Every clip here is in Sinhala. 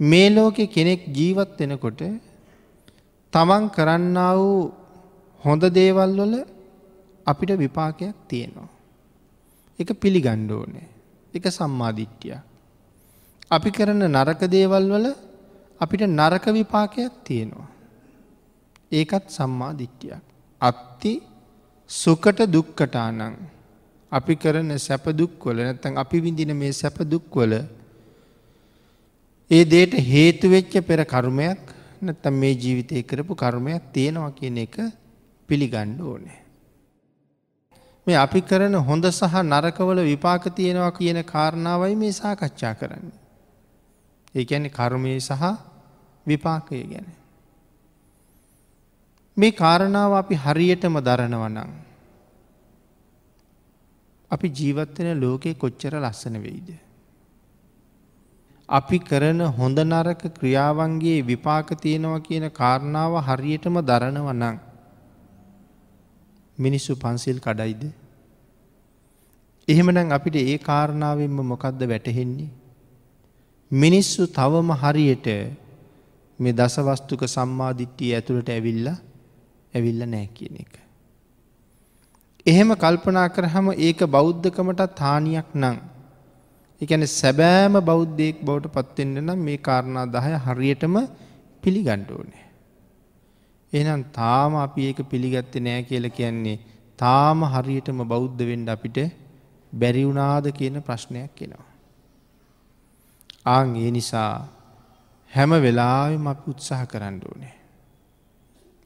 මේ ලෝකෙ කෙනෙක් ජීවත් වෙනකොට තමන් කරන්න වූ හොඳ දේවල් වල අපිට විපාකයක් තියෙනවා. එක පිළිගණ්ඩ ඕනේ. එක සම්මාධිට්ටිය. අපි කරන නරක දේවල් වල අපිට නරක විපාකයක් තියෙනවා. ඒකත් සම්මාධිට්ටියක්. අත්ති සුකට දුක්කටානං අපි කරන සැපදුක්වල නැතන් අපි විඳින මේ සැපදුක්වල ඒ දේට හේතුවෙච්ච පෙර කර්මයක් නැත්තම් මේ ජීවිතය කරපු කර්මයක් තියෙනවා කියන එක පිළිගණ්ඩ ඕනේ. මේ අපි කරන හොඳ සහ නරකවල විපාක තියෙනවා කියන කාරණාවයි මේ සාකච්ඡා කරන්න. ඒඇන කර්මය සහ විපාකය ගැන. මේ කාරණාව අපි හරියටම දරනවනං. අපි ජීවත්වෙන ලෝකයේ කොච්චර ලස්සන වෙයිද. අපි කරන හොඳ නරක ක්‍රියාවන්ගේ විපාක තියෙනවා කියන කාරණාව හරියටම දරනවනං. මිනිස්සු පන්සිල් කඩයිද. එහෙමනම් අපිට ඒ කාරණාවෙන්ම මොකක්ද වැටහෙන්නේ. මිනිස්සු තවම හරියට මේ දසවස්තුක සම්මාධිට්ටිය ඇතුළට ඇවිල්ල ඇවිල්ල නෑ කියන එක. එහෙම කල්පනා කරහම ඒක බෞද්ධකමටත් හානියක් නං. එකන සැබෑම බෞද්ධයෙක් බවට පත්වෙන්න නම් මේ කාරණා දහය හරියටම පිළිගණ්ඩ ඕනේ. එනම් තාම අපි ඒක පිළිගත්ත නෑ කියල කියන්නේ තාම හරියටම බෞද්ධ වෙන්ඩ අපිට බැරිවුනාද කියන ප්‍රශ්නයක් කෙනවා. ආං ඒ නිසා හැම වෙලාවෙම අප උත්සාහ කරන්න ඕනේ.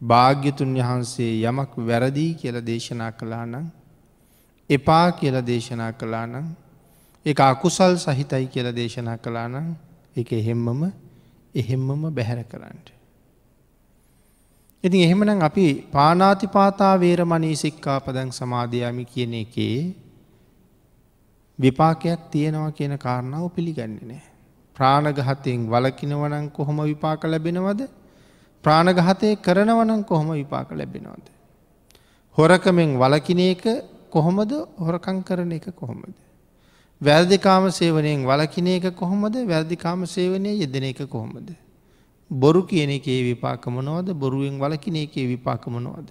භාග්‍යතුන් වහන්සේ යමක් වැරදිී කියල දේශනා කලා නම් එපා කියල දේශනා කලා නම් එක අකුසල් සහිතයි කියල දේශනා කලා නම් එක එහෙම්මම එහෙම්මම බැහැර කරන්නට. ඉතින් එහෙමනම් අපි පානාතිපාතා වේරමණී සික්කාපදං සමාධයාමි කියන එකේ විපාකයක් තියෙනවා කියන කාරණාව පිළිගන්නේ නෑ. ප්‍රාණගහතයෙන් වලකිනවනං කොහොම විපාක ලැබෙනවද ප්‍රාණගහතය කරනවනං කොහොම විපාක ලැබෙනවද. හොරකමෙන් වලකින එක කොහොමද හොරකං කරන එක කොහොමද. වැරදිකාම සේවනයෙන් වලකින එක කොහොමද වැරදිකාම සේවනය යෙදෙන එක කොහොමද. බොරු කියන එකේ විපාකමනෝද බොරුවෙන් වලකින එකේ විපාකමනෝද.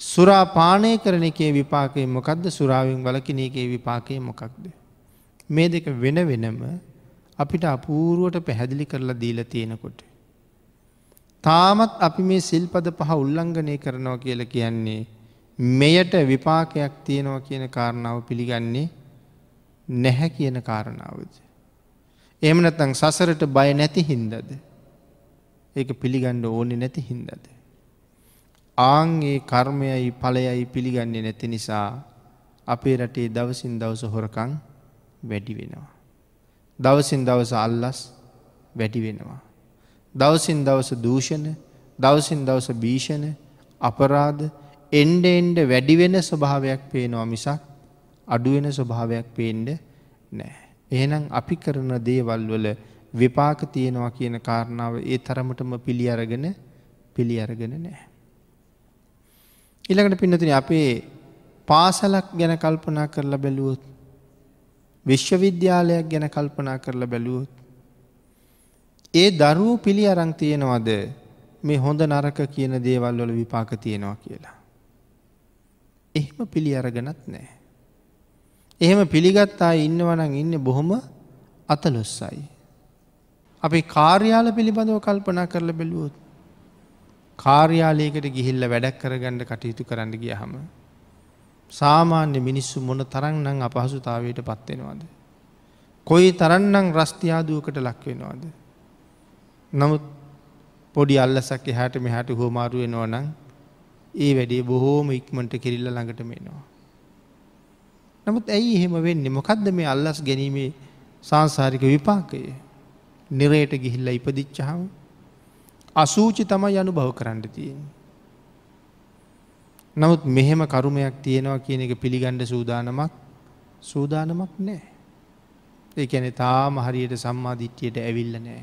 සුරා පානය කරන එකේ විපාකය මොකක්ද සුරාවෙන් වලකින එකේ විපාකය මොකක්ද. මේ දෙක වෙන වෙනම අපිට අපූරුවට පැහැදිලි කරලා දීල තියෙනකොට. තාමත් අපි මේ සිල්පද පහ උල්ලංඝනය කරනවා කියල කියන්නේ මෙයට විපාකයක් තියෙනවා කියන කාරණාව පිළිගන්නේ නැහැ කියන කාරණාවද. එමනතං සසරට බය නැති හින්දද. ඒක පිළිගණ්ඩ ඕනෙ නැති හින්දද. ආංගේ කර්මයයි පලයයි පිළිගන්නේ නැති නිසා අපේ රටේ දවසින් දවස හොරකං වැඩි වෙනවා. දවසින් දවස අල්ලස් වැඩි වෙනවා. දවසින් දවස දූෂණ දවසින් දවස භීෂණ අපරාධ එන්ඩ එන්ඩ වැඩිවෙන ස්වභාවයක් පේනවා මිසක් අඩුවෙන ස්වභාවයක් පේන්ඩ නෑ. එහෙනම් අපි කරන දේවල් වල විපාක තියෙනවා කියන කාරණාව ඒ තරමටම පිළි අරගෙන පිළි අරගෙන නෑ. ඉළඟට පින්නතින අපේ පාසලක් ගැන කල්පනා කරලා බැලුවොත් විශ්වවිද්‍යාලයක් ගැන කල්පනා කරලා බැලුවොත්. ඒ දරුවූ පිළි අරං තියෙනවද මේ හොඳ නරක කියන දේවල් වල විපාක තියෙනවා කියලා. එහෙම පිළි අරගනත් නෑ. එහෙම පිළිගත්තා ඉන්නවනං ඉන්න බොහොම අතලොස්සයි. අපි කාර්යාල පිළිබඳව කල්පනා කරල බැලුවොත්. කාර්යාලයකට ගිහිල්ල වැඩක් කරගණ්ඩ කටයුතු කරන්න ගිය හම. සාමාන්‍ය මිනිස්සු මොන තරන්නං අපහසුතාවයට පත්වෙනවාද. කොයි තරන්නම් රස්තියාදුවකට ලක්වෙනවාද. නමුත් පොඩි අල්ලසක් එහට මෙහට හෝමාරුවෙනවා නං ඒ වැඩේ බොහෝම ඉක්මට කිරිල්ල ළඟට මෙනවා. නමුත් ඇයි එහෙම වෙන්න මොකක්ද මේ අල්ලස් ගැනීමේ සංසාරික විපාකය නිරයට ගිහිල්ල ඉපදිච්චහම අසූචි තමයි යනු බව කරන්න තියෙන. නමුත් මෙහෙම කරුමයක් තියෙනවා කියන එක පිළිගණ්ඩ සූදානමක් සූදානමක් නෑ. ඒ ඇන තාම හරියට සම්මාධිට්්‍යයට ඇවිල්ල නෑ.